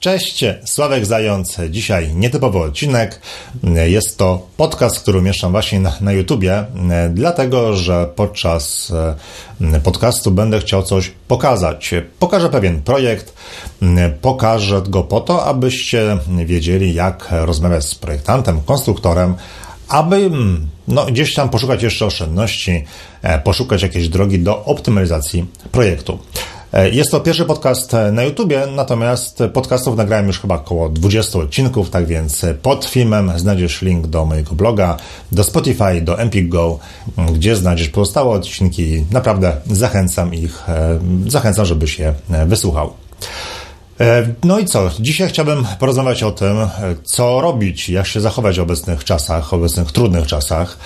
Cześć, Sławek Zając. Dzisiaj nietypowy odcinek. Jest to podcast, który umieszczam właśnie na, na YouTubie, dlatego że podczas e, podcastu będę chciał coś pokazać. Pokażę pewien projekt, pokażę go po to, abyście wiedzieli, jak rozmawiać z projektantem, konstruktorem, aby no, gdzieś tam poszukać jeszcze oszczędności, e, poszukać jakiejś drogi do optymalizacji projektu. E, jest to pierwszy podcast e, na YouTubie, natomiast podcastów nagrałem już chyba około 20 odcinków, tak więc pod filmem znajdziesz link do mojego bloga, do Spotify, do Empik Go, gdzie znajdziesz pozostałe odcinki. Naprawdę zachęcam ich, zachęcam, żebyś je wysłuchał. E, no i co? Dzisiaj chciałbym porozmawiać o tym, e, co robić, jak się zachować w obecnych czasach, obecnych trudnych czasach.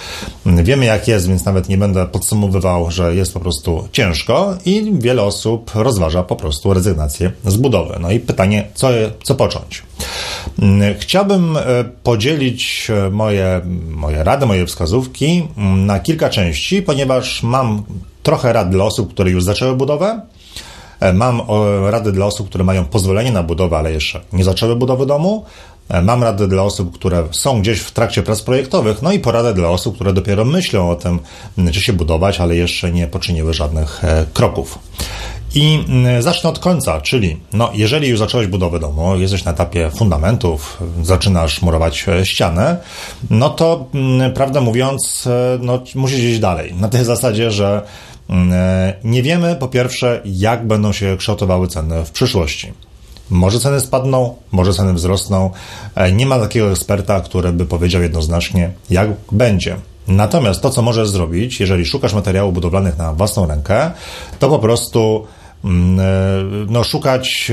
Wiemy jak jest, więc nawet nie będę podsumowywał, że jest po prostu ciężko i wiele osób rozważa po prostu rezygnację z budowy. No i pytanie, co, co począć? Chciałbym e, podzielić moje, moje rady, moje wskazówki na kilka części, ponieważ mam trochę rad dla osób, które już zaczęły budowę, E, mam rady dla osób, które mają pozwolenie na budowę, ale jeszcze nie zaczęły budowy domu. E, mam rady dla osób, które są gdzieś w trakcie prac projektowych, no i poradę dla osób, które dopiero myślą o tym, czy się budować, ale jeszcze nie poczyniły żadnych e, kroków. I zacznę od końca, czyli no, jeżeli już zacząłeś budowę domu, jesteś na etapie fundamentów, zaczynasz murować ścianę, no to prawdę mówiąc, no, musisz iść dalej. Na tej zasadzie, że e, nie wiemy po pierwsze, jak będą się kształtowały ceny w przyszłości. Może ceny spadną, może ceny wzrosną. E, nie ma takiego eksperta, który by powiedział jednoznacznie, jak będzie. Natomiast to, co możesz zrobić, jeżeli szukasz materiałów budowlanych na własną rękę, to po prostu Mm, e, no, szukać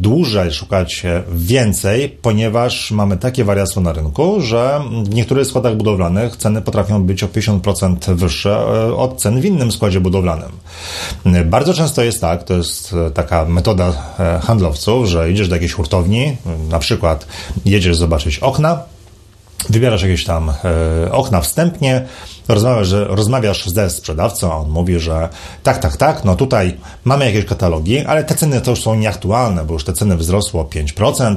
dłużej, szukać więcej, ponieważ mamy takie wariacje na rynku, że w niektórych składach budowlanych ceny potrafią być o 50% wyższe e, od cen w innym składzie budowlanym. Bardzo często jest tak, to jest taka metoda e, handlowców, że idziesz do jakiejś hurtowni, na przykład jedziesz zobaczyć okna, wybierasz jakieś tam okna wstępnie, rozmawiasz, że rozmawiasz ze sprzedawcą, a on mówi, że tak, tak, tak, no tutaj mamy jakieś katalogi, ale te ceny to już są nieaktualne, bo już te ceny wzrosły o 5%,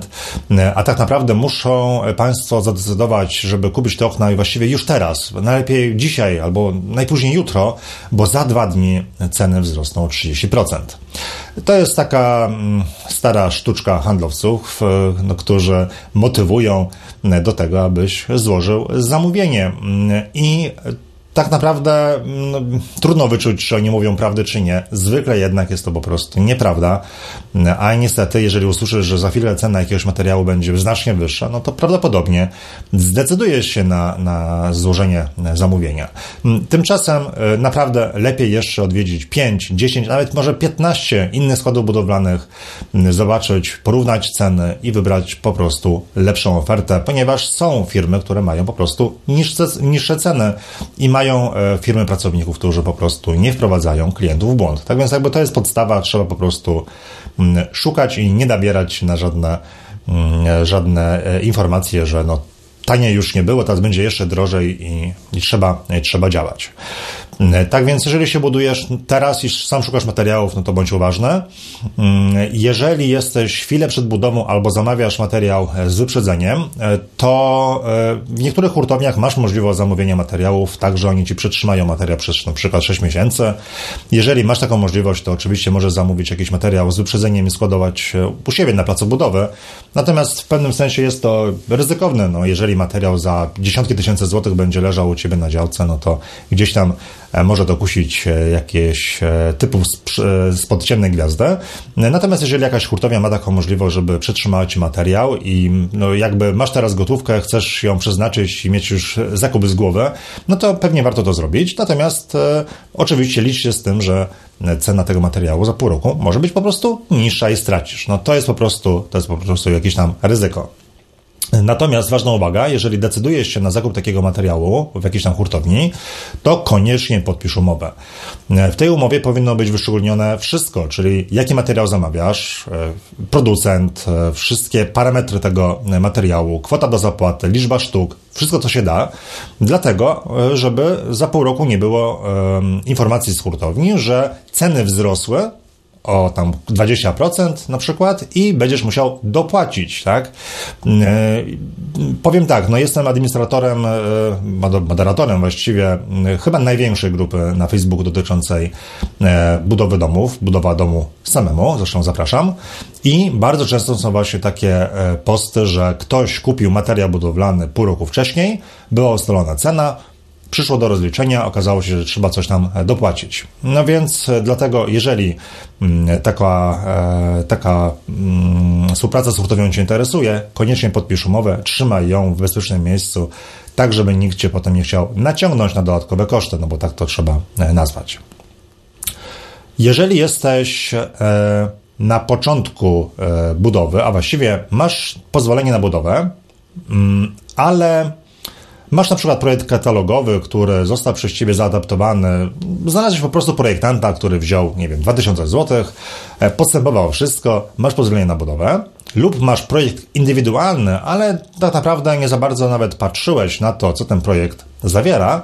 a tak naprawdę muszą Państwo zadecydować, żeby kupić te okna i właściwie już teraz, najlepiej dzisiaj albo najpóźniej jutro, bo za dwa dni ceny wzrosną o 30%. To jest taka mm, stara sztuczka handlowców, no, którzy motywują do tego, abyś złożył zamówienie. I tak naprawdę no, trudno wyczuć, czy oni mówią prawdę, czy nie. Zwykle jednak jest to po prostu nieprawda. A niestety, jeżeli usłyszysz, że za chwilę cena jakiegoś materiału będzie znacznie wyższa, no to prawdopodobnie zdecydujesz się na, na złożenie zamówienia. Tymczasem e, naprawdę lepiej jeszcze odwiedzić 5, 10, nawet może 15 innych składów budowlanych, zobaczyć, porównać ceny i wybrać po prostu lepszą ofertę, ponieważ są firmy, które mają po prostu niższe, niższe ceny i mają e, firmy pracowników, którzy po prostu nie wprowadzają klientów w błąd. Tak więc jakby to jest podstawa, trzeba po prostu mm, szukać i nie nabierać na żadne, mm, żadne e, informacje, że no taniej już nie było, teraz będzie jeszcze drożej i, i trzeba, i trzeba działać. Mm, tak więc, jeżeli się budujesz teraz i sam szukasz materiałów, no to bądź uważny. Mm, jeżeli jesteś chwilę przed budową albo zamawiasz materiał e, z wyprzedzeniem, e, to e, w niektórych hurtowniach masz możliwość zamówienia materiałów, tak że oni ci przetrzymają materiał przez na przykład 6 miesięcy. Jeżeli masz taką możliwość, to oczywiście możesz zamówić jakiś materiał z wyprzedzeniem i składować u siebie na placu budowy. Natomiast w pewnym sensie jest to ryzykowne. No, jeżeli materiał za dziesiątki tysięcy złotych będzie leżał u ciebie na działce, no to gdzieś tam E, może dokusić e, jakieś e, typów spod ciemnej gwiazdy. Natomiast jeżeli jakaś hurtownia ma taką możliwość, żeby przetrzymać materiał i no jakby masz teraz gotówkę, chcesz ją przeznaczyć i mieć już zakup z głowy, no to pewnie warto to zrobić. Natomiast e, oczywiście licz się z tym, że cena tego materiału za pół roku może być po prostu niższa i stracisz. No to jest po prostu, to jest po prostu jakieś tam ryzyko. Natomiast ważna uwaga, jeżeli decydujesz się na zakup takiego materiału w jakiejś tam hurtowni, to koniecznie podpisz umowę. W tej umowie powinno być wyszczególnione wszystko, czyli jaki materiał zamawiasz, e, producent, e, wszystkie parametry tego materiału, kwota do zapłaty, liczba sztuk, wszystko co się da, dlatego, e, żeby za pół roku nie było informacji z hurtowni, że ceny wzrosły, o tam 20% na przykład i będziesz musiał dopłacić, tak? E, powiem tak, no jestem administratorem, e, moderatorem właściwie e, chyba największej grupy na Facebooku dotyczącej budowy domów, budowa domu samemu, zresztą zapraszam. I bardzo często są właśnie takie posty, że ktoś kupił materiał budowlany pół roku wcześniej, była ustalona cena, przyszło do rozliczenia, okazało się, że trzeba coś tam e, dopłacić. No więc e, dlatego, jeżeli mm, taka, e, taka mm, współpraca z hurtownią Cię interesuje, koniecznie podpisz umowę, trzymaj ją w bezpiecznym miejscu, tak żeby nikt Cię potem nie chciał naciągnąć na dodatkowe koszty, no bo tak to trzeba nazwać. Jeżeli jesteś na początku budowy, a właściwie masz pozwolenie na budowę, mm, ale Masz na przykład projekt katalogowy, który został przez ciebie zaadaptowany. Znalazłeś po prostu projektanta, który wziął, nie wiem, 2000 zł, e, postępował wszystko, masz pozwolenie na budowę, lub masz projekt indywidualny, ale tak naprawdę nie za bardzo nawet patrzyłeś na to, co ten projekt zawiera,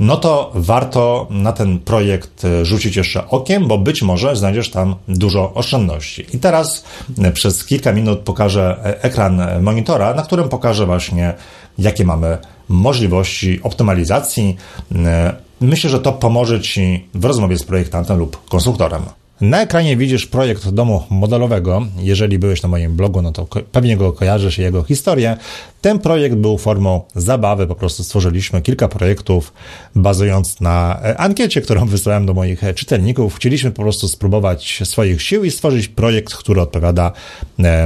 no to warto na ten projekt e, rzucić jeszcze okiem, bo być może znajdziesz tam dużo oszczędności. I teraz e, przez kilka minut pokażę ekran monitora, na którym pokażę właśnie, jakie mamy możliwości optymalizacji. E, myślę, że to pomoże Ci w rozmowie z projektantem lub konstruktorem. Na ekranie widzisz projekt domu modelowego. Jeżeli byłeś na moim blogu, no to pewnie go kojarzysz i jego historię. Ten projekt był formą zabawy, po prostu stworzyliśmy kilka projektów bazując na e, ankiecie, którą wysłałem do moich e, czytelników. Chcieliśmy po prostu spróbować swoich sił i stworzyć projekt, który odpowiada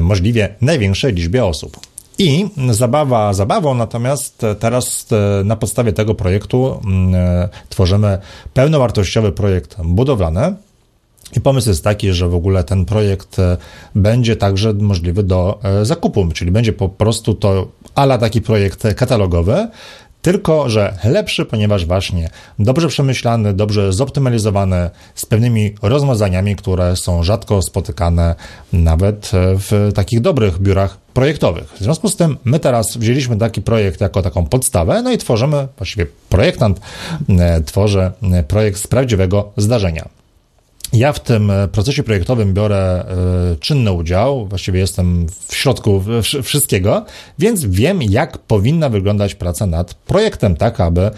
możliwie największej liczbie osób. I zabawa zabawą, natomiast teraz e, na podstawie tego projektu mm, e, tworzymy pełnowartościowy projekt budowlany. I pomysł jest taki, że w ogóle ten projekt e, będzie także możliwy do zakupu, czyli będzie po prostu to ala taki projekt katalogowy, tylko że lepszy, ponieważ właśnie dobrze przemyślany, dobrze zoptymalizowany, z pewnymi rozwiązaniami, które są rzadko spotykane nawet w takich dobrych biurach projektowych. W związku z tym my teraz wzięliśmy taki projekt jako taką podstawę, no i tworzymy, właściwie projektant e, tworzy e, projekt z prawdziwego zdarzenia. Ja w tym e, procesie projektowym biorę y, czynny udział, właściwie jestem w środku wszystkiego, więc wiem, jak powinna wyglądać praca nad projektem, tak aby y,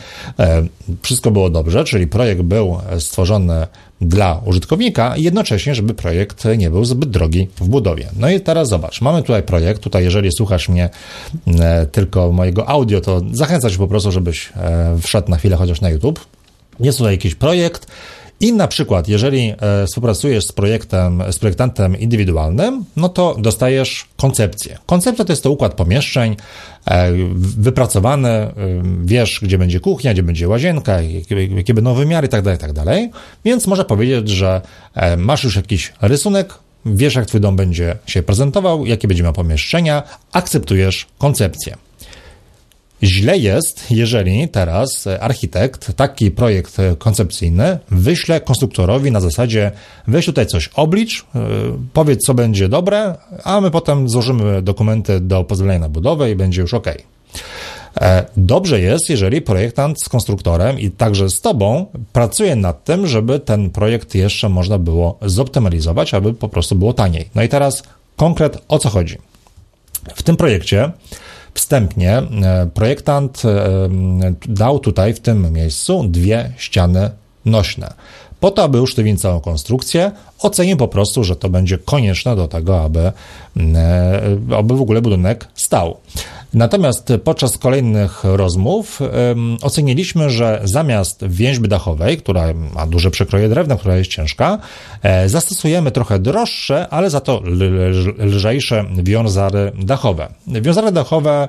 wszystko było dobrze, czyli projekt był stworzony dla użytkownika, jednocześnie, żeby projekt nie był zbyt drogi w budowie. No i teraz zobacz, mamy tutaj projekt, tutaj jeżeli słuchasz mnie tylko mojego audio, to zachęcam cię po prostu, żebyś wszedł na chwilę chociaż na YouTube. Jest tutaj jakiś projekt, i na przykład, jeżeli e, współpracujesz z projektem, z projektantem indywidualnym, no to dostajesz koncepcję. Koncepcja to jest to układ pomieszczeń, e, wypracowany, e, wiesz, gdzie będzie kuchnia, gdzie będzie łazienka, jakie, będą wymiary itd., tak itd. Tak Więc może powiedzieć, że masz już jakiś rysunek, wiesz, jak twój dom będzie się prezentował, jakie będzie miał pomieszczenia, akceptujesz koncepcję. Źle jest, jeżeli teraz architekt taki projekt koncepcyjny wyśle konstruktorowi na zasadzie weź tutaj coś oblicz, e, powiedz co będzie dobre, a my potem złożymy dokumenty do pozwolenia na budowę i będzie już ok. E, dobrze jest, jeżeli projektant z konstruktorem i także z tobą pracuje nad tym, żeby ten projekt jeszcze można było zoptymalizować, aby po prostu było taniej. No i teraz konkret o co chodzi. W tym projekcie Wstępnie e, projektant e, dał tutaj w tym miejscu dwie ściany nośne. Po to, aby usztywnić całą konstrukcję, ocenił po prostu, że to będzie konieczne do tego, aby, e, aby w ogóle budynek stał. Natomiast podczas kolejnych rozmów oceniliśmy, że zamiast więźby dachowej, która ma duże przekroje drewna, która jest ciężka, e, zastosujemy trochę droższe, ale za to lżejsze wiązary dachowe. Wiązary dachowe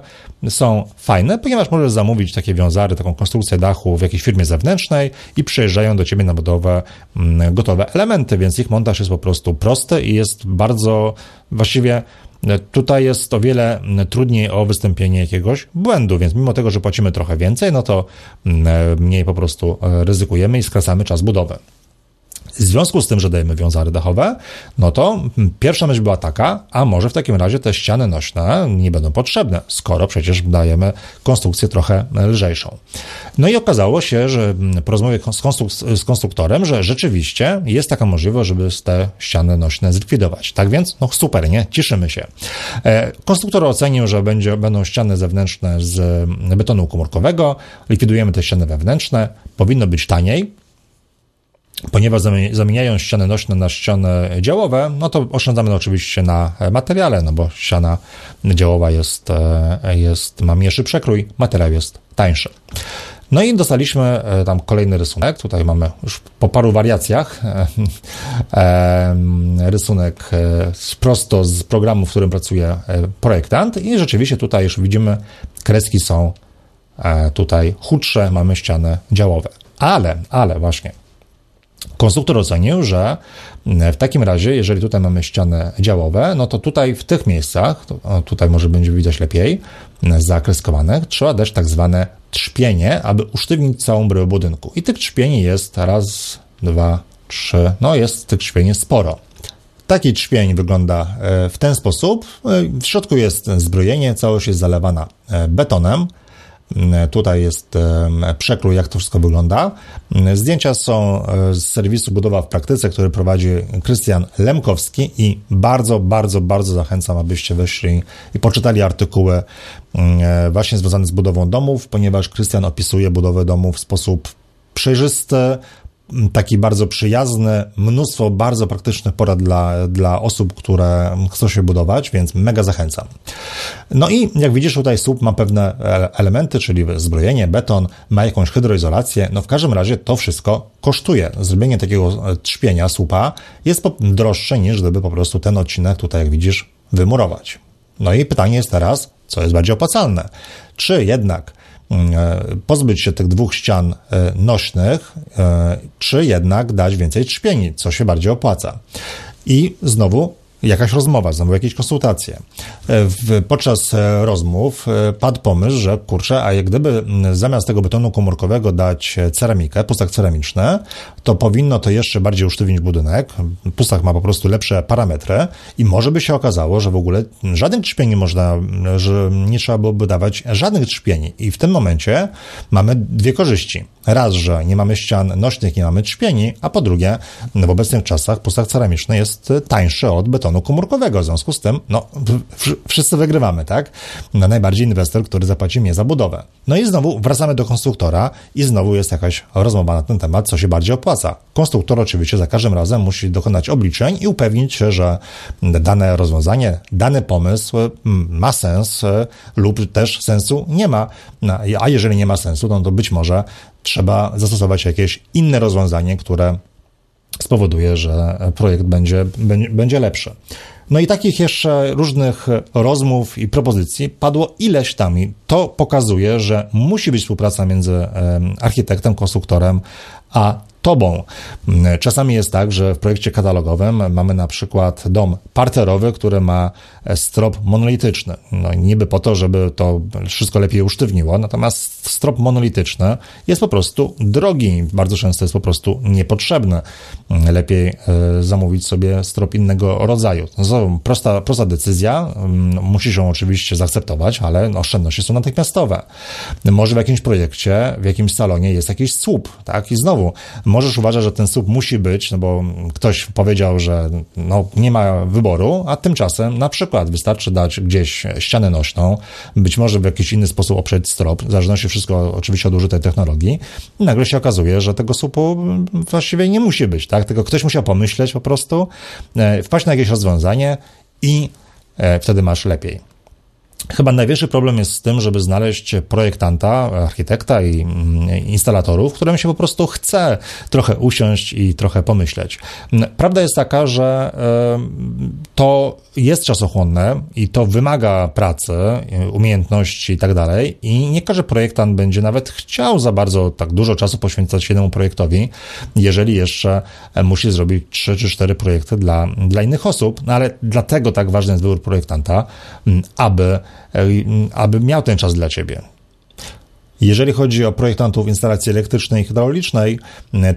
są fajne, ponieważ możesz zamówić takie wiązary, taką konstrukcję dachu w jakiejś firmie zewnętrznej i przyjeżdżają do ciebie na budowę gotowe elementy, więc ich montaż jest po prostu prosty i jest bardzo właściwie Tutaj jest o wiele trudniej o wystąpienie jakiegoś błędu, więc mimo tego, że płacimy trochę więcej, no to mniej po prostu ryzykujemy i skracamy czas budowy. W związku z tym, że dajemy wiązary dachowe, no to pierwsza myśl była taka, a może w takim razie te ściany nośne nie będą potrzebne, skoro przecież dajemy konstrukcję trochę lżejszą. No i okazało się, że po rozmowie z, konstruk- z konstruktorem, że rzeczywiście jest taka możliwość, żeby te ściany nośne zlikwidować. Tak więc, no super, nie? Cieszymy się. E, konstruktor ocenił, że będzie, będą ściany zewnętrzne z betonu komórkowego, likwidujemy te ściany wewnętrzne, powinno być taniej, ponieważ zamieniają ściany nośne na ściany działowe, no to oszczędzamy oczywiście na materiale, no bo ściana działowa jest, e, jest ma mniejszy przekrój, materiał jest tańszy. No i dostaliśmy e, tam kolejny rysunek. Tutaj mamy już po paru wariacjach e, rysunek prosto z programu, w którym pracuje projektant i rzeczywiście tutaj już widzimy kreski są tutaj chudsze, mamy ściany działowe. Ale, ale właśnie Konstruktor ocenił, że w takim razie, jeżeli tutaj mamy ściany działowe, no to tutaj w tych miejscach, tutaj może będzie widać lepiej, zakreskowanych, trzeba dać tak zwane trzpienie, aby usztywnić całą bryłę budynku. I tych trzpieni jest raz, dwa, trzy, no jest tych trzpieni sporo. Taki trzpień wygląda e, w ten sposób. E, w środku jest zbrojenie, całość jest zalewana e, betonem. Tutaj jest przekrój, jak to wszystko wygląda. Zdjęcia są e, z serwisu Budowa w Praktyce, który prowadzi Krystian Lemkowski i bardzo, bardzo, bardzo zachęcam, abyście weszli i poczytali artykuły mm, e, właśnie związane z budową domów, ponieważ Krystian opisuje budowę domów w sposób przejrzysty, taki bardzo przyjazny, mnóstwo bardzo praktycznych porad dla, dla osób, które chcą się budować, więc mega zachęcam. No i jak widzisz, tutaj słup ma pewne elementy, czyli zbrojenie, beton, ma jakąś hydroizolację. No w każdym razie to wszystko kosztuje. Zrobienie takiego e, trzpienia słupa jest droższe niż gdyby po prostu ten odcinek tutaj, jak widzisz, wymurować. No i pytanie jest teraz, co jest bardziej opłacalne? Czy jednak pozbyć się tych dwóch ścian e, nośnych, e, czy jednak dać więcej trzpieni, co się bardziej opłaca. I znowu jakaś rozmowa, znowu jakieś konsultacje. W, podczas rozmów padł pomysł, że kurczę, a jak gdyby zamiast tego betonu komórkowego dać ceramikę, pustak ceramiczny, to powinno to jeszcze bardziej usztywnić budynek. Pustak ma po prostu lepsze parametry i może by się okazało, że w ogóle żadnych trzpieni można, że nie trzeba byłoby dawać żadnych trzpieni. I w tym momencie mamy dwie korzyści. Raz, że nie mamy ścian nośnych, nie mamy trzpieni, a po drugie, w obecnych czasach pustak ceramiczny jest tańszy od betonu komórkowego. W związku z tym, no, wszyscy wygrywamy, tak? No, najbardziej inwestor, który zapłaci mnie za budowę. No i znowu wracamy do konstruktora i znowu jest jakaś rozmowa na ten temat, co się bardziej opłaca opłaca. Konstruktor oczywiście za każdym razem musi dokonać obliczeń i upewnić się, że dane rozwiązanie, dany pomysł mm, ma sens e, lub też sensu nie ma. No, a jeżeli nie ma sensu, no to być może trzeba zastosować jakieś inne rozwiązanie, które spowoduje, że projekt będzie, będzie lepszy. No i takich jeszcze różnych rozmów i propozycji padło ileś tam i to pokazuje, że musi być współpraca między architektem, konstruktorem, a tobą. Czasami jest tak, że w projekcie katalogowym mamy na przykład dom parterowy, który ma strop monolityczny. No niby po to, żeby to wszystko lepiej usztywniło, natomiast strop monolityczny jest po prostu drogi, bardzo często jest po prostu niepotrzebny. Lepiej e, zamówić sobie strop innego rodzaju. To prosta, prosta decyzja, mm, musi się oczywiście zaakceptować, ale oszczędności są natychmiastowe. Może w jakimś projekcie, w jakimś salonie jest jakiś słup, tak? I znowu, możesz uważać, że ten słup musi być, no bo ktoś powiedział, że no, nie ma wyboru, a tymczasem na przykład wystarczy dać gdzieś ścianę nośną, być może w jakiś inny sposób oprzeć strop, w zależności wszystko oczywiście od użytej technologii i nagle się okazuje, że tego słupu właściwie nie musi być, tak? Tylko ktoś musiał pomyśleć po prostu, e, wpaść na jakieś rozwiązanie i e, wtedy masz lepiej. Chyba największy problem jest z tym, żeby znaleźć projektanta, architekta i mm, instalatorów, którym się po prostu chce trochę usiąść i trochę pomyśleć. Prawda jest taka, że to jest czasochłonne i to wymaga pracy, umiejętności i tak dalej i nie każdy projektant będzie nawet chciał za bardzo tak dużo czasu poświęcać jednemu projektowi, jeżeli jeszcze musi zrobić trzy czy cztery projekty dla, dla innych osób, no ale dlatego tak ważny jest wybór projektanta, aby aby miał ten czas dla ciebie. Jeżeli chodzi o projektantów instalacji elektrycznej i hydraulicznej,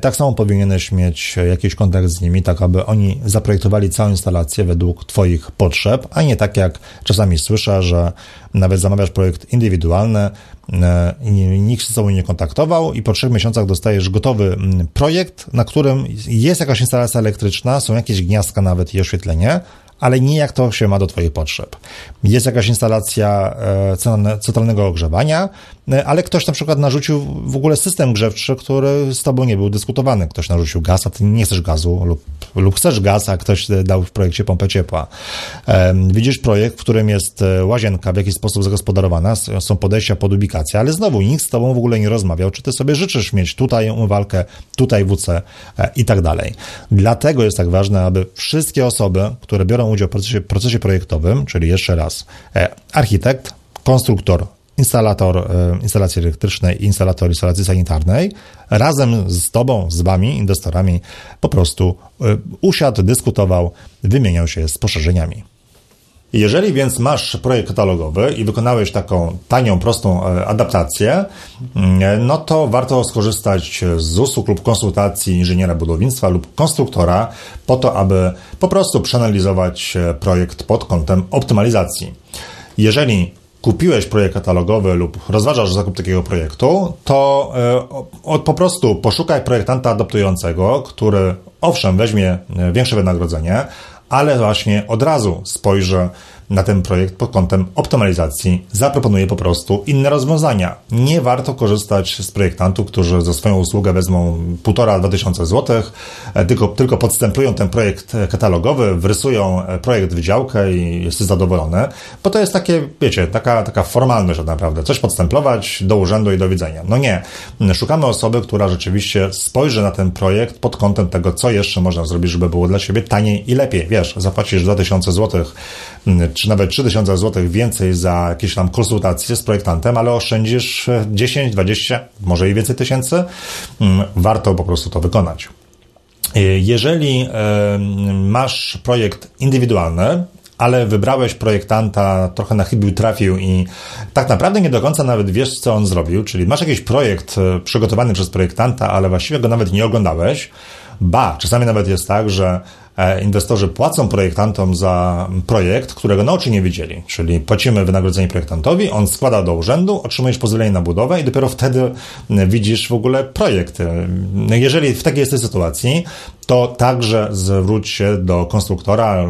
tak samo powinieneś mieć jakiś kontakt z nimi, tak aby oni zaprojektowali całą instalację według Twoich potrzeb, a nie tak jak czasami słyszę, że nawet zamawiasz projekt indywidualny, e, nikt się z tobą nie kontaktował i po trzech miesiącach dostajesz gotowy projekt, na którym jest jakaś instalacja elektryczna, są jakieś gniazdka nawet i oświetlenie, ale nie jak to się ma do Twoich potrzeb. Jest jakaś instalacja e, centralnego ogrzewania, e, ale ktoś na przykład narzucił w ogóle system grzewczy, który z Tobą nie był dyskutowany. Ktoś narzucił gaz, a Ty nie chcesz gazu lub, lub chcesz gaz, a ktoś dał w projekcie pompę ciepła. E, widzisz projekt, w którym jest łazienka w jakiś sposób zagospodarowana, są podejścia pod ubikację, ale znowu nikt z Tobą w ogóle nie rozmawiał, czy Ty sobie życzysz mieć tutaj umywalkę, tutaj WC i tak dalej. Dlatego jest tak ważne, aby wszystkie osoby, które biorą udział w procesie, procesie projektowym, czyli jeszcze raz e, architekt, konstruktor, instalator e, instalacji elektrycznej i instalator instalacji sanitarnej, razem z Tobą, z Wami, inwestorami, po prostu e, usiadł, dyskutował, wymieniał się z poszerzeniami. Jeżeli więc masz projekt katalogowy i wykonałeś taką tanią, prostą adaptację, mm, no to warto skorzystać z usług lub konsultacji inżyniera budownictwa lub konstruktora po to, aby po prostu przeanalizować projekt pod kątem optymalizacji. Jeżeli kupiłeś projekt katalogowy lub rozważasz zakup takiego projektu, to e, po prostu poszukaj projektanta adaptującego, który owszem weźmie większe wynagrodzenie, ale właśnie od razu spojrzę na ten projekt pod kątem optymalizacji, zaproponuję po prostu inne rozwiązania. Nie warto korzystać z projektantów, którzy za swoją usługę wezmą 1,5-2 tysiące złotych, e, tylko, tylko podstępują ten projekt katalogowy, wrysują e, projekt w działkę i jesteś zadowolony, bo to jest takie, wiecie, taka, taka formalność tak naprawdę. Coś podstemplować do urzędu i do widzenia. No nie. Szukamy osoby, która rzeczywiście spojrzy na ten projekt pod kątem tego, co jeszcze można zrobić, żeby było dla siebie taniej i lepiej. Wiesz, zapłacisz 2000 złotych czy nawet 3000 zł więcej za jakieś tam konsultacje z projektantem, ale oszczędzisz 10, 20, może i więcej tysięcy, mm, warto po prostu to wykonać. E, jeżeli masz projekt indywidualny, ale wybrałeś projektanta, trochę na chybił trafił i tak naprawdę nie do końca nawet wiesz, co on zrobił, czyli masz jakiś projekt e, przygotowany przez projektanta, ale właściwie go nawet nie oglądałeś. Ba, czasami nawet jest tak, że E, inwestorzy płacą projektantom za projekt, którego na oczy nie widzieli. Czyli płacimy wynagrodzenie projektantowi, on składa do urzędu, otrzymujesz pozwolenie na budowę i dopiero wtedy widzisz w ogóle projekt. E, jeżeli w takiej jesteś sytuacji, to także zwróć się do konstruktora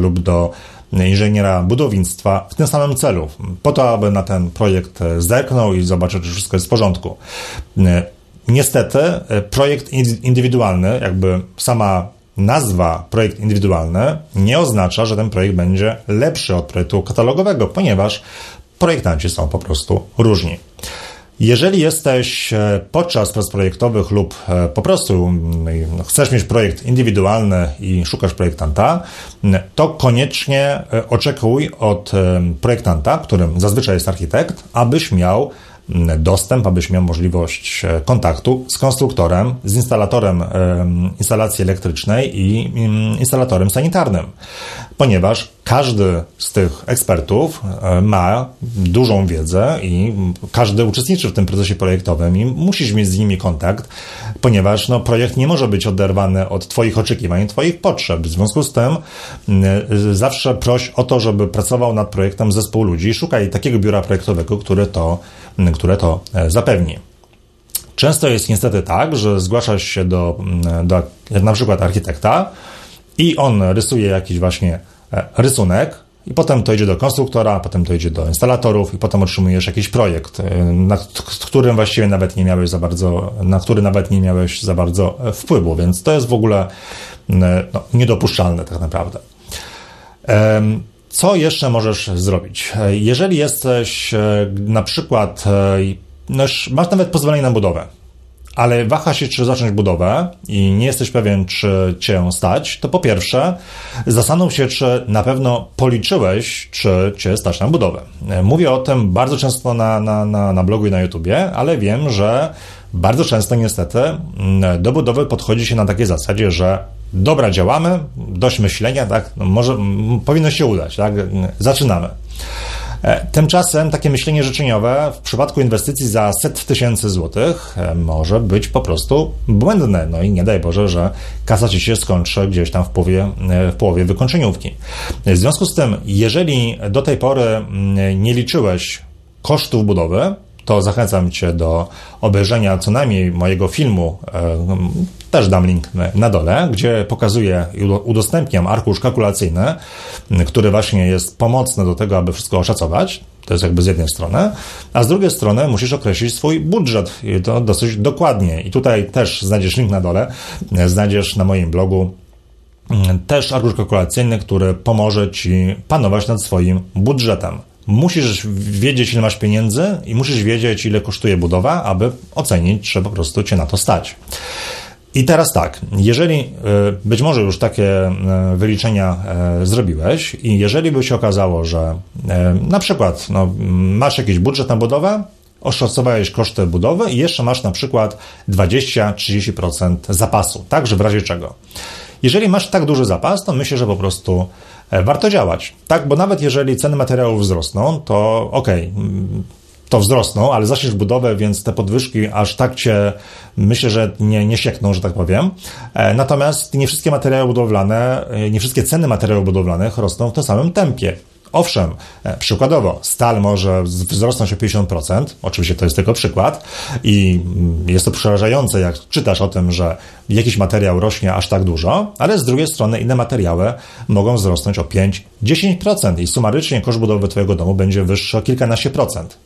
lub do inżyniera budownictwa w tym samym celu, po to, aby na ten projekt zerknął i zobaczył, czy wszystko jest w porządku. E, niestety, projekt indywidualny, jakby sama nazwa projekt indywidualny nie oznacza, że ten projekt będzie lepszy od projektu katalogowego, ponieważ projektanci są po prostu różni. Jeżeli jesteś e, podczas prac projektowych lub e, po prostu mm, chcesz mieć projekt indywidualny i szukasz projektanta, to koniecznie e, oczekuj od projektanta, którym zazwyczaj jest architekt, abyś miał dostęp, abyś miał możliwość e, kontaktu z konstruktorem, z instalatorem instalacji elektrycznej i instalatorem sanitarnym, ponieważ każdy z tych ekspertów e, ma dużą wiedzę i każdy uczestniczy w tym procesie projektowym i musisz mieć z nimi kontakt, ponieważ no, projekt nie może być oderwany od Twoich oczekiwań, Twoich potrzeb. W związku z tym zawsze proś o to, żeby pracował nad projektem zespół ludzi. Szukaj takiego biura projektowego, które to które to e, zapewni. Często jest niestety tak, że zgłaszasz się do, do na przykład architekta i on rysuje jakiś właśnie rysunek, i potem to idzie do konstruktora, potem to idzie do instalatorów, i potem otrzymujesz jakiś projekt, e, nad którym właściwie nawet nie miałeś za bardzo, na który nawet nie miałeś za bardzo wpływu, więc to jest w ogóle no, niedopuszczalne tak naprawdę. Co jeszcze możesz zrobić? Jeżeli jesteś e, na przykład, e, no masz nawet pozwolenie na budowę, ale waha się, czy zacząć budowę i nie jesteś pewien, czy cię stać, to po pierwsze zastanów się, czy na pewno policzyłeś, czy cię stać na budowę. Mówię o tym bardzo często na, na, na, na blogu i na YouTubie, ale wiem, że bardzo często niestety mm, do budowy podchodzi się na takiej zasadzie, że dobra, działamy, dość myślenia, tak, no może powinno się udać, tak, zaczynamy. E, tymczasem takie myślenie życzeniowe w przypadku inwestycji za set tysięcy złotych e, może być po prostu błędne. No i nie daj Boże, że kasa ci się skończy gdzieś tam w połowie, e, w połowie wykończeniówki. W związku z tym, jeżeli do tej pory mm, nie liczyłeś kosztów budowy, to zachęcam Cię do obejrzenia co najmniej mojego filmu, też dam link na dole, gdzie pokazuję i udostępniam arkusz kalkulacyjny, który właśnie jest pomocny do tego, aby wszystko oszacować. To jest jakby z jednej strony, a z drugiej strony musisz określić swój budżet i to dosyć dokładnie. I tutaj też znajdziesz link na dole, znajdziesz na moim blogu też arkusz kalkulacyjny, który pomoże Ci panować nad swoim budżetem. Musisz wiedzieć, ile masz pieniędzy i musisz wiedzieć, ile kosztuje budowa, aby ocenić, czy po prostu Cię na to stać. I teraz tak, jeżeli e, być może już takie e, wyliczenia e, zrobiłeś i jeżeli by się okazało, że na przykład no, masz jakiś budżet na budowę, oszacowałeś koszty budowy i jeszcze masz na przykład 20-30% zapasu, także w razie czego. Jeżeli masz tak duży zapas, to myślę, że po prostu warto działać. Tak, bo nawet jeżeli ceny materiałów wzrosną, to okej, okay, to wzrosną, ale zaczniesz budowę, więc te podwyżki aż tak cię, myślę, że nie, nie siekną, że tak powiem. E, natomiast nie wszystkie materiały budowlane, e, nie wszystkie ceny materiałów budowlanych rosną w tym samym tempie. Owszem, e, przykładowo, stal może wzrosnąć o 50%, oczywiście to jest tylko przykład i mm, jest to przerażające, jak czytasz o tym, że jakiś materiał rośnie aż tak dużo, ale z drugiej strony inne materiały mogą wzrosnąć o 5-10% i sumarycznie koszt budowy Twojego domu będzie wyższy o kilkanaście procent.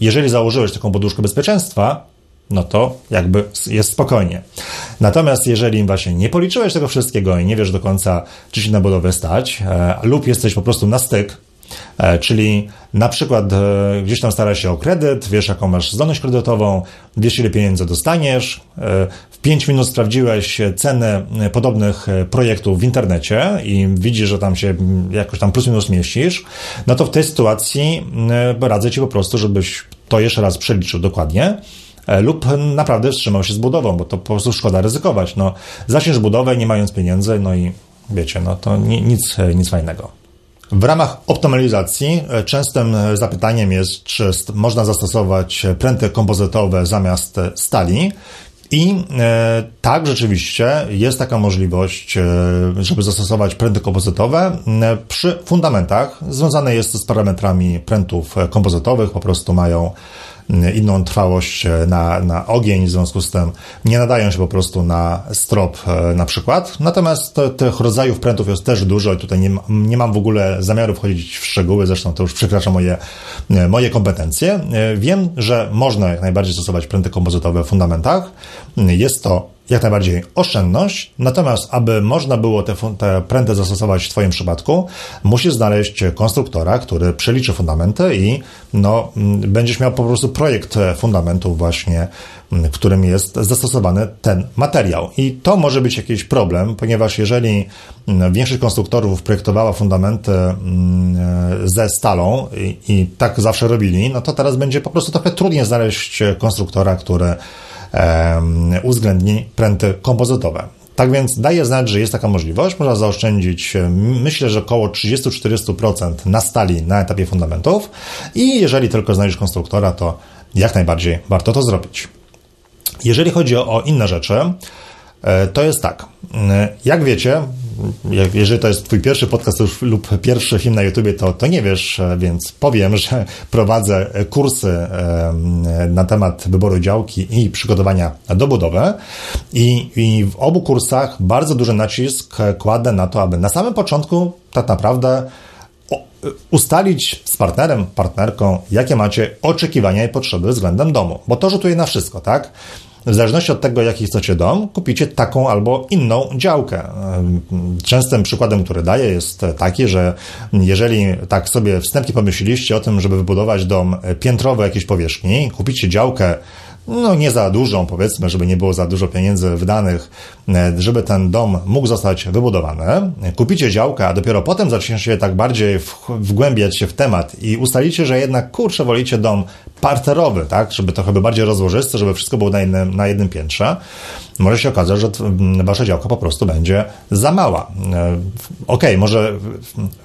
Jeżeli założyłeś taką poduszkę bezpieczeństwa, no to jakby jest spokojnie. Natomiast jeżeli właśnie nie policzyłeś tego wszystkiego i nie wiesz do końca, czy się na budowę stać, e, lub jesteś po prostu na styk, czyli na przykład e, gdzieś tam starasz się o kredyt, wiesz jaką masz zdolność kredytową, wiesz ile pieniędzy dostaniesz, e, w 5 minut sprawdziłeś cenę podobnych projektów w internecie i widzisz, że tam się jakoś tam plus minus mieścisz, no to w tej sytuacji radzę Ci po prostu, żebyś to jeszcze raz przeliczył dokładnie, lub naprawdę wstrzymał się z budową, bo to po prostu szkoda ryzykować. No, zaczniesz budowę nie mając pieniędzy, no i wiecie, no to nic, nic fajnego. W ramach optymalizacji e, częstym e, zapytaniem jest, czy można zastosować pręty kompozytowe zamiast stali. I e, tak, rzeczywiście jest taka możliwość, e, żeby zastosować pręty kompozytowe e, przy fundamentach. Związane jest to z parametrami prętów kompozytowych, po prostu mają inną trwałość e, na, na ogień, w związku z tym nie nadają się po prostu na strop e, na przykład. Natomiast to, tych rodzajów prętów jest też dużo i tutaj nie, nie mam w ogóle zamiaru wchodzić w szczegóły, zresztą to już przekracza moje, e, moje kompetencje. Wiem, że można jak najbardziej stosować pręty kompozytowe w fundamentach. Jest to jak najbardziej oszczędność, natomiast aby można było te, te pręty zastosować w Twoim przypadku, musisz znaleźć konstruktora, który przeliczy fundamenty i no, będziesz miał po prostu projekt fundamentów właśnie, w którym jest zastosowany ten materiał. I to może być jakiś problem, ponieważ jeżeli większość konstruktorów projektowała fundamenty ze stalą i, i tak zawsze robili, no to teraz będzie po prostu trochę trudniej znaleźć konstruktora, który uwzględni pręty kompozytowe. Tak więc daje znać, że jest taka możliwość. Można zaoszczędzić, myślę, że około 30-40% na stali na etapie fundamentów i jeżeli tylko znajdziesz konstruktora, to jak najbardziej warto to zrobić. Jeżeli chodzi o inne rzeczy, e, to jest tak. E, jak wiecie, jeżeli to jest Twój pierwszy podcast lub pierwszy film na YouTubie, to, to nie wiesz, e, więc powiem, że prowadzę kursy na temat wyboru działki i przygotowania do budowy. I, I w obu kursach bardzo duży nacisk kładę na to, aby na samym początku tak naprawdę ustalić z partnerem, partnerką, jakie macie oczekiwania i potrzeby względem domu, bo to rzutuje na wszystko, tak? W zależności od tego, jaki chcecie dom, kupicie taką albo inną działkę. Częstym przykładem, który daję, jest taki, że jeżeli tak sobie wstępnie pomyśleliście o tym, żeby wybudować dom piętrowy jakiejś powierzchni, kupicie działkę no nie za dużą, powiedzmy, żeby nie było za dużo pieniędzy wydanych, żeby ten dom mógł zostać wybudowany. Kupicie działkę, a dopiero potem zaczniecie tak bardziej wgłębiać się w temat i ustalicie, że jednak kurczę, wolicie dom parterowy, tak, żeby trochę bardziej rozłożysty, żeby wszystko było na jednym, na jednym piętrze, może się okazać, że wasza działka po prostu będzie za mała. E, okay, może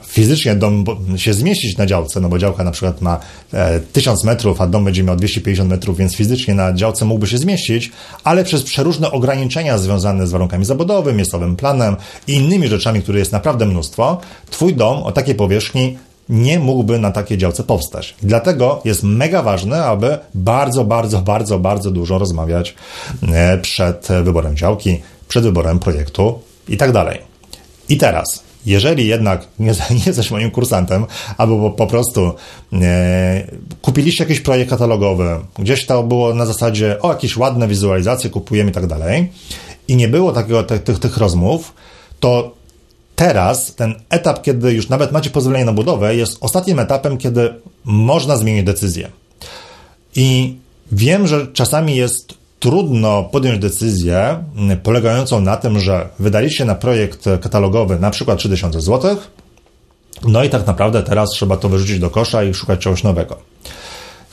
fizycznie dom się zmieścić na działce, no bo działka na przykład ma 1000 e, metrów, a dom będzie miał 250 metrów, więc fizycznie na działce mógłby się zmieścić, ale przez przeróżne ograniczenia związane z warunkami zabudowy, miejscowym planem i innymi rzeczami, które jest naprawdę mnóstwo, twój dom o takiej powierzchni nie mógłby na takiej działce powstać. Dlatego jest mega ważne, aby bardzo, bardzo, bardzo, bardzo dużo rozmawiać e, przed wyborem działki, przed wyborem projektu i tak dalej. I teraz, jeżeli jednak nie, nie jesteś moim kursantem, albo po, prostu e, kupiliście jakiś projekt katalogowy, gdzieś to było na zasadzie, o, jakieś ładne wizualizacje kupujemy i tak dalej, i nie było takiego, tych, tych rozmów, to teraz ten etap, kiedy już nawet macie pozwolenie na budowę, jest ostatnim etapem, kiedy można zmienić decyzję. I wiem, że czasami jest trudno podjąć decyzję polegającą na tym, że wydaliście na projekt katalogowy na przykład 3000 zł, no i tak naprawdę teraz trzeba to wyrzucić do kosza i szukać czegoś nowego.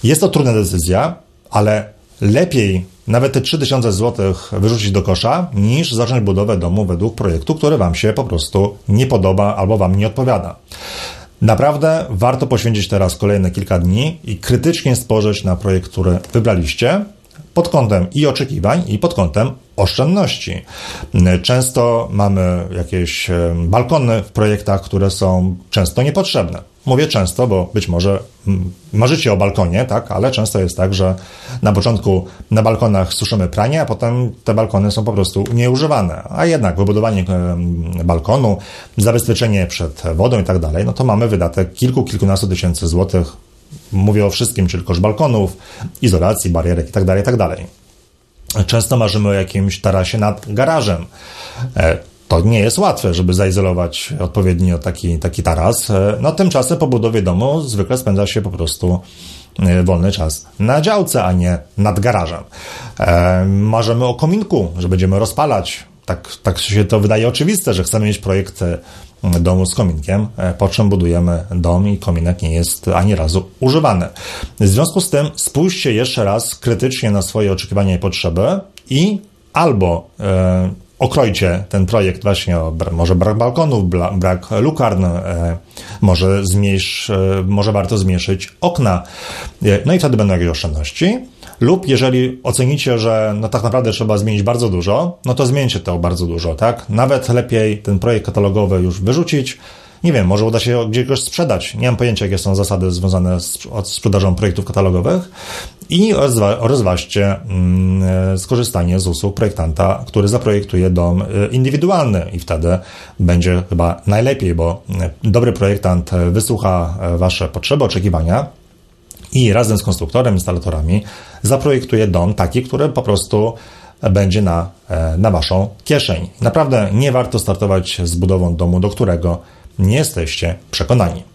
Jest to trudna decyzja, ale lepiej nawet te 3000 zł wyrzucić do kosza, niż zacząć budowę domu według projektu, który Wam się po prostu nie podoba albo Wam nie odpowiada. Naprawdę warto poświęcić teraz kolejne kilka dni i krytycznie spojrzeć na projekt, który wybraliście, pod kątem i oczekiwań, i pod kątem oszczędności. Często mamy jakieś balkony w projektach, które są często niepotrzebne. Mówię często, bo być może marzycie o balkonie, tak, ale często jest tak, że na początku na balkonach suszymy pranie, a potem te balkony są po prostu nieużywane. A jednak wybudowanie balkonu, zabezpieczenie przed wodą i tak dalej, no to mamy wydatek kilku, kilkunastu tysięcy złotych Mówię o wszystkim, czyli koszt balkonów, izolacji, barierek itd., tak itd. Tak Często marzymy o jakimś tarasie nad garażem. E, to nie jest łatwe, żeby zaizolować odpowiednio taki, taki taras. E, no tymczasem po budowie domu zwykle spędza się po prostu e, wolny czas na działce, a nie nad garażem. Marzymy o kominku, że będziemy rozpalać. Tak, tak się to wydaje oczywiste, że chcemy mieć projekt domu z kominkiem, e, po czym budujemy dom i kominek nie jest ani razu używany. W związku z tym spójrzcie jeszcze raz krytycznie na swoje oczekiwania i potrzeby i albo e, okrojcie ten projekt właśnie o może brak balkonów, brak lukarn, e, może, zmniejsz, e, może warto zmniejszyć okna, e, no i wtedy będą jakieś oszczędności. Lub jeżeli ocenicie, że no tak naprawdę trzeba zmienić bardzo dużo, no to zmieńcie to bardzo dużo, tak? Nawet lepiej ten projekt katalogowy już wyrzucić, nie wiem, może uda się gdzieś sprzedać. Nie mam pojęcia, jakie są zasady związane z, sprzedażą projektów katalogowych i rozwa rozważcie mm, skorzystanie z usług projektanta, który zaprojektuje dom y, indywidualny i wtedy będzie chyba najlepiej, bo y, dobry projektant wysłucha y, Wasze potrzeby, oczekiwania i razem z konstruktorem, instalatorami zaprojektuje dom taki, który po prostu będzie na, na Waszą kieszeń. Naprawdę nie warto startować z budową domu, do którego nie jesteście przekonani.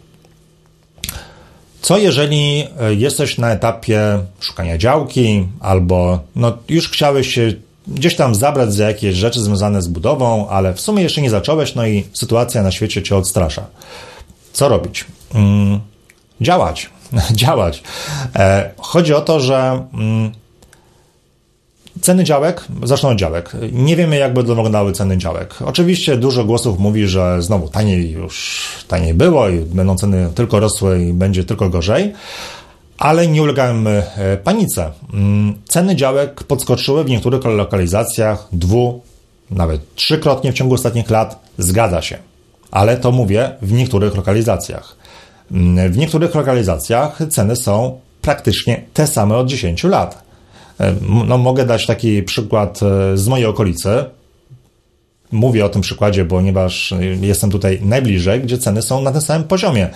Co jeżeli e, jesteś na etapie szukania działki, albo no, już chciałeś się gdzieś tam zabrać za jakieś rzeczy związane z budową, ale w sumie jeszcze nie zacząłeś, no i sytuacja na świecie cię odstrasza. Co robić? Hmm, działać. działać. E, chodzi o to, że. Hmm, Ceny działek, zacznę od działek. Nie wiemy, jak będą wyglądały ceny działek. Oczywiście dużo głosów mówi, że znowu taniej już taniej było i będą ceny tylko rosły i będzie tylko gorzej, ale nie ulegajmy e, panice. Mm, ceny działek podskoczyły w niektórych lokalizacjach dwu, nawet trzykrotnie w ciągu ostatnich lat. Zgadza się. Ale to mówię w niektórych lokalizacjach. Mm, w niektórych lokalizacjach ceny są praktycznie te same od 10 lat. E, no, mogę dać taki przykład e, z mojej okolicy. Mówię o tym przykładzie, ponieważ jestem tutaj najbliżej, gdzie ceny są na tym samym poziomie.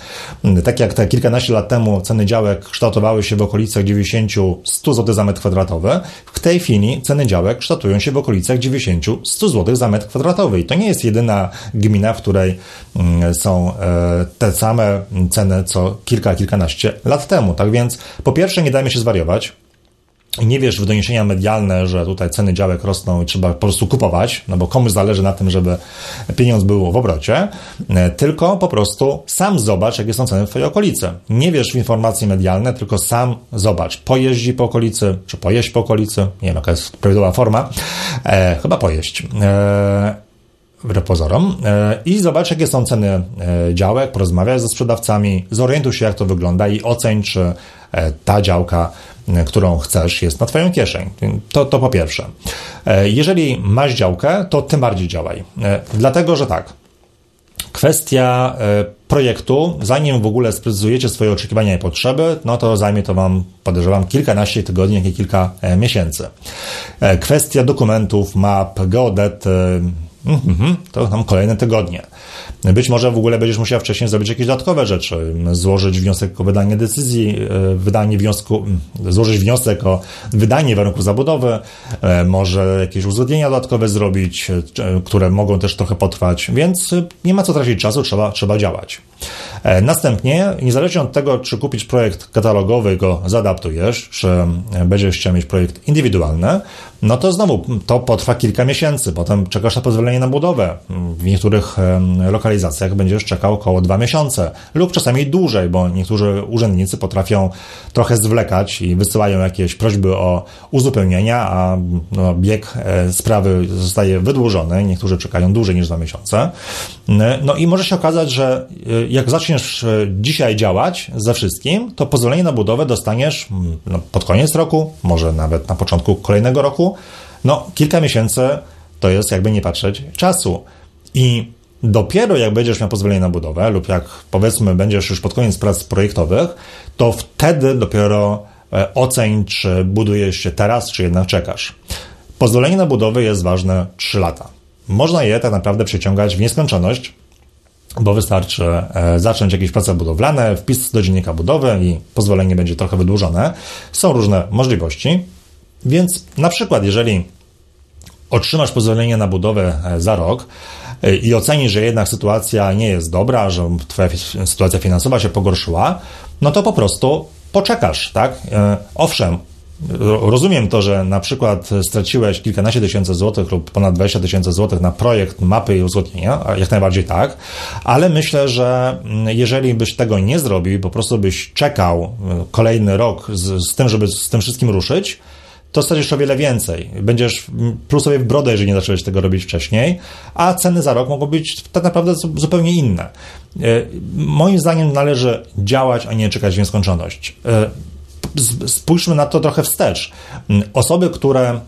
Tak jak te kilkanaście lat temu ceny działek kształtowały się w okolicach 90-100 zł za metr kwadratowy, w tej chwili ceny działek kształtują się w okolicach 90-100 zł za metr kwadratowy. I to nie jest jedyna gmina, w której mm, są e, te same ceny co kilka, kilkanaście lat temu. Tak więc po pierwsze nie dajmy się zwariować. Nie wiesz w doniesienia medialne, że tutaj ceny działek rosną i trzeba po prostu kupować, no bo komuś zależy na tym, żeby pieniądz był w obrocie, e, tylko po prostu sam zobacz, jakie są ceny w Twojej okolicy. Nie wiesz w informacje medialne, tylko sam zobacz. Pojeździ po okolicy, czy pojeść po okolicy, nie wiem jaka jest prawidłowa forma, e, chyba pojeść. E, pozorom e, i zobacz, jakie są ceny e, działek, porozmawiaj ze sprzedawcami, zorientuj się, jak to wygląda i oceń, czy ta działka którą chcesz, jest na Twoją kieszeń. To, to po pierwsze. E, jeżeli masz działkę, to tym bardziej działaj. E, dlatego, że tak. Kwestia e, projektu, zanim w ogóle sprecyzujecie swoje oczekiwania i potrzeby, no to zajmie to Wam, podejrzewam, kilkanaście tygodni, jak i kilka miesięcy. Kwestia dokumentów, map, geodet, Mhm, to tam kolejne tygodnie. Być może w ogóle będziesz musiał wcześniej zrobić jakieś dodatkowe rzeczy, złożyć wniosek o wydanie decyzji, e, wydanie wniosku, złożyć wniosek o wydanie warunków zabudowy, e, może jakieś uzgodnienia dodatkowe zrobić, e, które mogą też trochę potrwać, więc nie ma co tracić czasu, trzeba, trzeba działać. Następnie, niezależnie od tego, czy kupić projekt katalogowy, go zadaptujesz, czy będziesz chciał mieć projekt indywidualny, no to znowu to potrwa kilka miesięcy. Potem czekasz na pozwolenie na budowę. W niektórych lokalizacjach będziesz czekał około dwa miesiące lub czasami dłużej, bo niektórzy urzędnicy potrafią trochę zwlekać i wysyłają jakieś prośby o uzupełnienia, a no, bieg e, sprawy zostaje wydłużony. Niektórzy czekają dłużej niż dwa miesiące. No i może się okazać, że e, jak zaczniesz e, dzisiaj działać ze wszystkim, to pozwolenie na budowę dostaniesz no, pod koniec roku, może nawet na początku kolejnego roku, no kilka miesięcy to jest, jakby nie patrzeć, czasu. I dopiero jak będziesz miał pozwolenie na budowę, lub jak powiedzmy będziesz już pod koniec prac projektowych, to wtedy dopiero e, oceń, czy budujesz się teraz, czy jednak czekasz. Pozwolenie na budowę jest ważne 3 lata. Można je tak naprawdę przeciągać w nieskończoność, bo wystarczy e, zacząć jakieś prace budowlane, wpis do dziennika budowy i pozwolenie będzie trochę wydłużone. Są różne możliwości. Więc na przykład, jeżeli otrzymasz pozwolenie na budowę e, za rok e, i ocenisz, że jednak sytuacja nie jest dobra, że twoja sytuacja finansowa się pogorszyła, no to po prostu poczekasz, tak? Owszem, rozumiem to, że na przykład straciłeś kilkanaście tysięcy złotych lub ponad 20 tysięcy złotych na projekt mapy i uzgodnienia, jak najbardziej tak, ale myślę, że mm, jeżeli byś tego nie zrobił, po prostu byś czekał kolejny rok z, z tym, żeby z tym wszystkim ruszyć, to stracisz o wiele więcej. Będziesz plusowie w brodę, jeżeli nie zacząłeś tego robić wcześniej, a ceny za rok mogą być tak naprawdę zupełnie inne. E, moim zdaniem należy działać, a nie czekać w nieskończoność. E, spójrzmy na to trochę wstecz. Osoby, które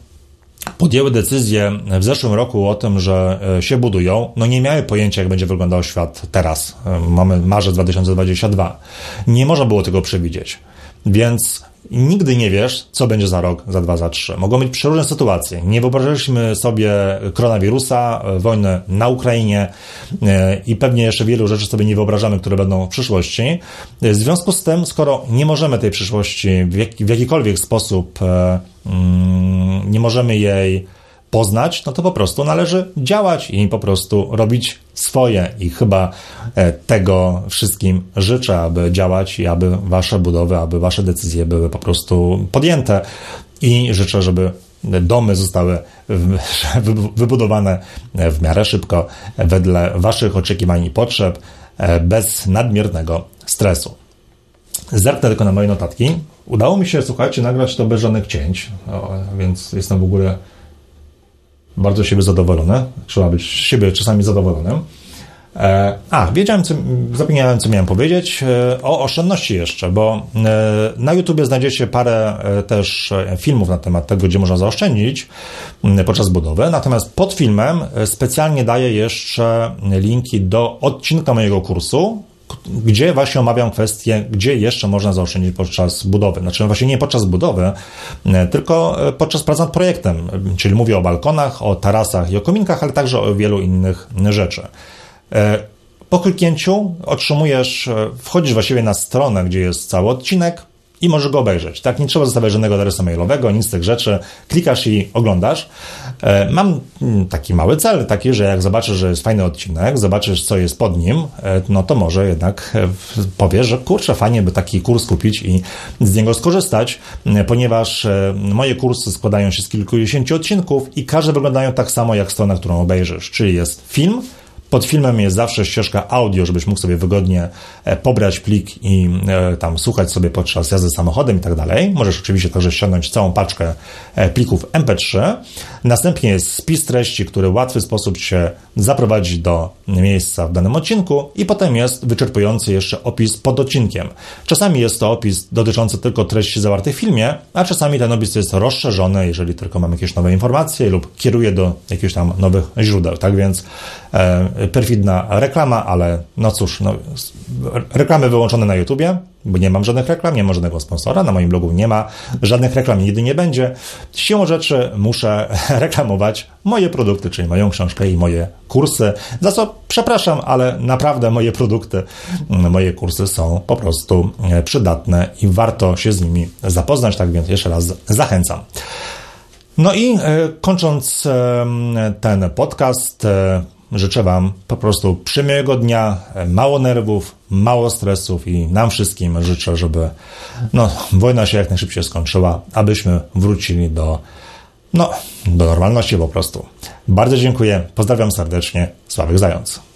podjęły decyzję w zeszłym roku o tym, że e, się budują, no nie miały pojęcia, jak będzie wyglądał świat teraz. Mamy marzec 2022. Nie można było tego przewidzieć. Więc nigdy nie wiesz, co będzie za rok, za dwa, za trzy. Mogą być przeróżne sytuacje. Nie wyobrażaliśmy sobie koronawirusa, wojny na Ukrainie e, i pewnie jeszcze wielu rzeczy sobie nie wyobrażamy, które będą w przyszłości. W związku z tym, skoro nie możemy tej przyszłości w, jak, w jakikolwiek sposób, e, mm, nie możemy jej poznać, no to po prostu należy działać i po prostu robić swoje. I chyba e, tego wszystkim życzę, aby działać i aby wasze budowy, aby wasze decyzje były po prostu podjęte. I życzę, żeby domy zostały wybudowane w miarę szybko, wedle waszych oczekiwań i potrzeb, e, bez nadmiernego stresu. Zerknę tylko na moje notatki. Udało mi się, słuchajcie, nagrać to bez żadnych cięć, więc jestem w ogóle bardzo siebie zadowolony. Trzeba być siebie czasami zadowolonym. E, a, wiedziałem, co, zapomniałem, co miałem powiedzieć. E, o oszczędności jeszcze, bo e, na YouTubie znajdziecie parę też filmów na temat tego, gdzie można zaoszczędzić podczas budowy. Natomiast pod filmem specjalnie daję jeszcze linki do odcinka mojego kursu, gdzie właśnie omawiam kwestię, gdzie jeszcze można zaoszczędzić podczas budowy. Znaczy właśnie nie podczas budowy, e, tylko e, podczas prac nad projektem, czyli mówię o balkonach, o tarasach i o kominkach, ale także o wielu innych rzeczy. E, po kliknięciu otrzymujesz, wchodzisz właściwie na stronę, gdzie jest cały odcinek, i możesz go obejrzeć. Tak, nie trzeba zostawiać żadnego adresu mailowego, nic z tych rzeczy. Klikasz i oglądasz. E, mam mm, taki mały cel, taki, że jak zobaczysz, że jest fajny odcinek, zobaczysz, co jest pod nim, e, no to może jednak powiesz, że kurczę, fajnie by taki kurs kupić i z niego skorzystać, ponieważ moje kursy składają się z kilkudziesięciu odcinków i każde wyglądają tak samo jak strona, którą obejrzysz, czyli jest film, pod filmem jest zawsze ścieżka audio, żebyś mógł sobie wygodnie e, pobrać plik i e, tam słuchać sobie podczas jazdy samochodem i tak dalej. Możesz oczywiście także ściągnąć całą paczkę e, plików MP3. Następnie jest spis treści, który w łatwy sposób się zaprowadzi do miejsca w danym odcinku i potem jest wyczerpujący jeszcze opis pod odcinkiem. Czasami jest to opis dotyczący tylko treści zawartych w filmie, a czasami ten opis jest rozszerzony, jeżeli tylko mam jakieś nowe informacje lub kieruje do jakichś tam nowych źródeł. Tak więc perfidna reklama, ale no cóż, no, reklamy wyłączone na YouTubie, bo nie mam żadnych reklam, nie ma żadnego sponsora, na moim blogu nie ma żadnych reklam, nigdy nie będzie. Siłą rzeczy muszę reklamować moje produkty, czyli moją książkę i moje kursy, za co przepraszam, ale naprawdę moje produkty, moje kursy są po prostu przydatne i warto się z nimi zapoznać, tak więc jeszcze raz zachęcam. No i e, kończąc ten podcast, e, Życzę Wam po prostu przyjemnego dnia, mało nerwów, mało stresów i nam wszystkim życzę, żeby no, wojna się jak najszybciej skończyła, abyśmy wrócili do, no, do normalności po prostu. Bardzo dziękuję, pozdrawiam serdecznie, Sławek Zając.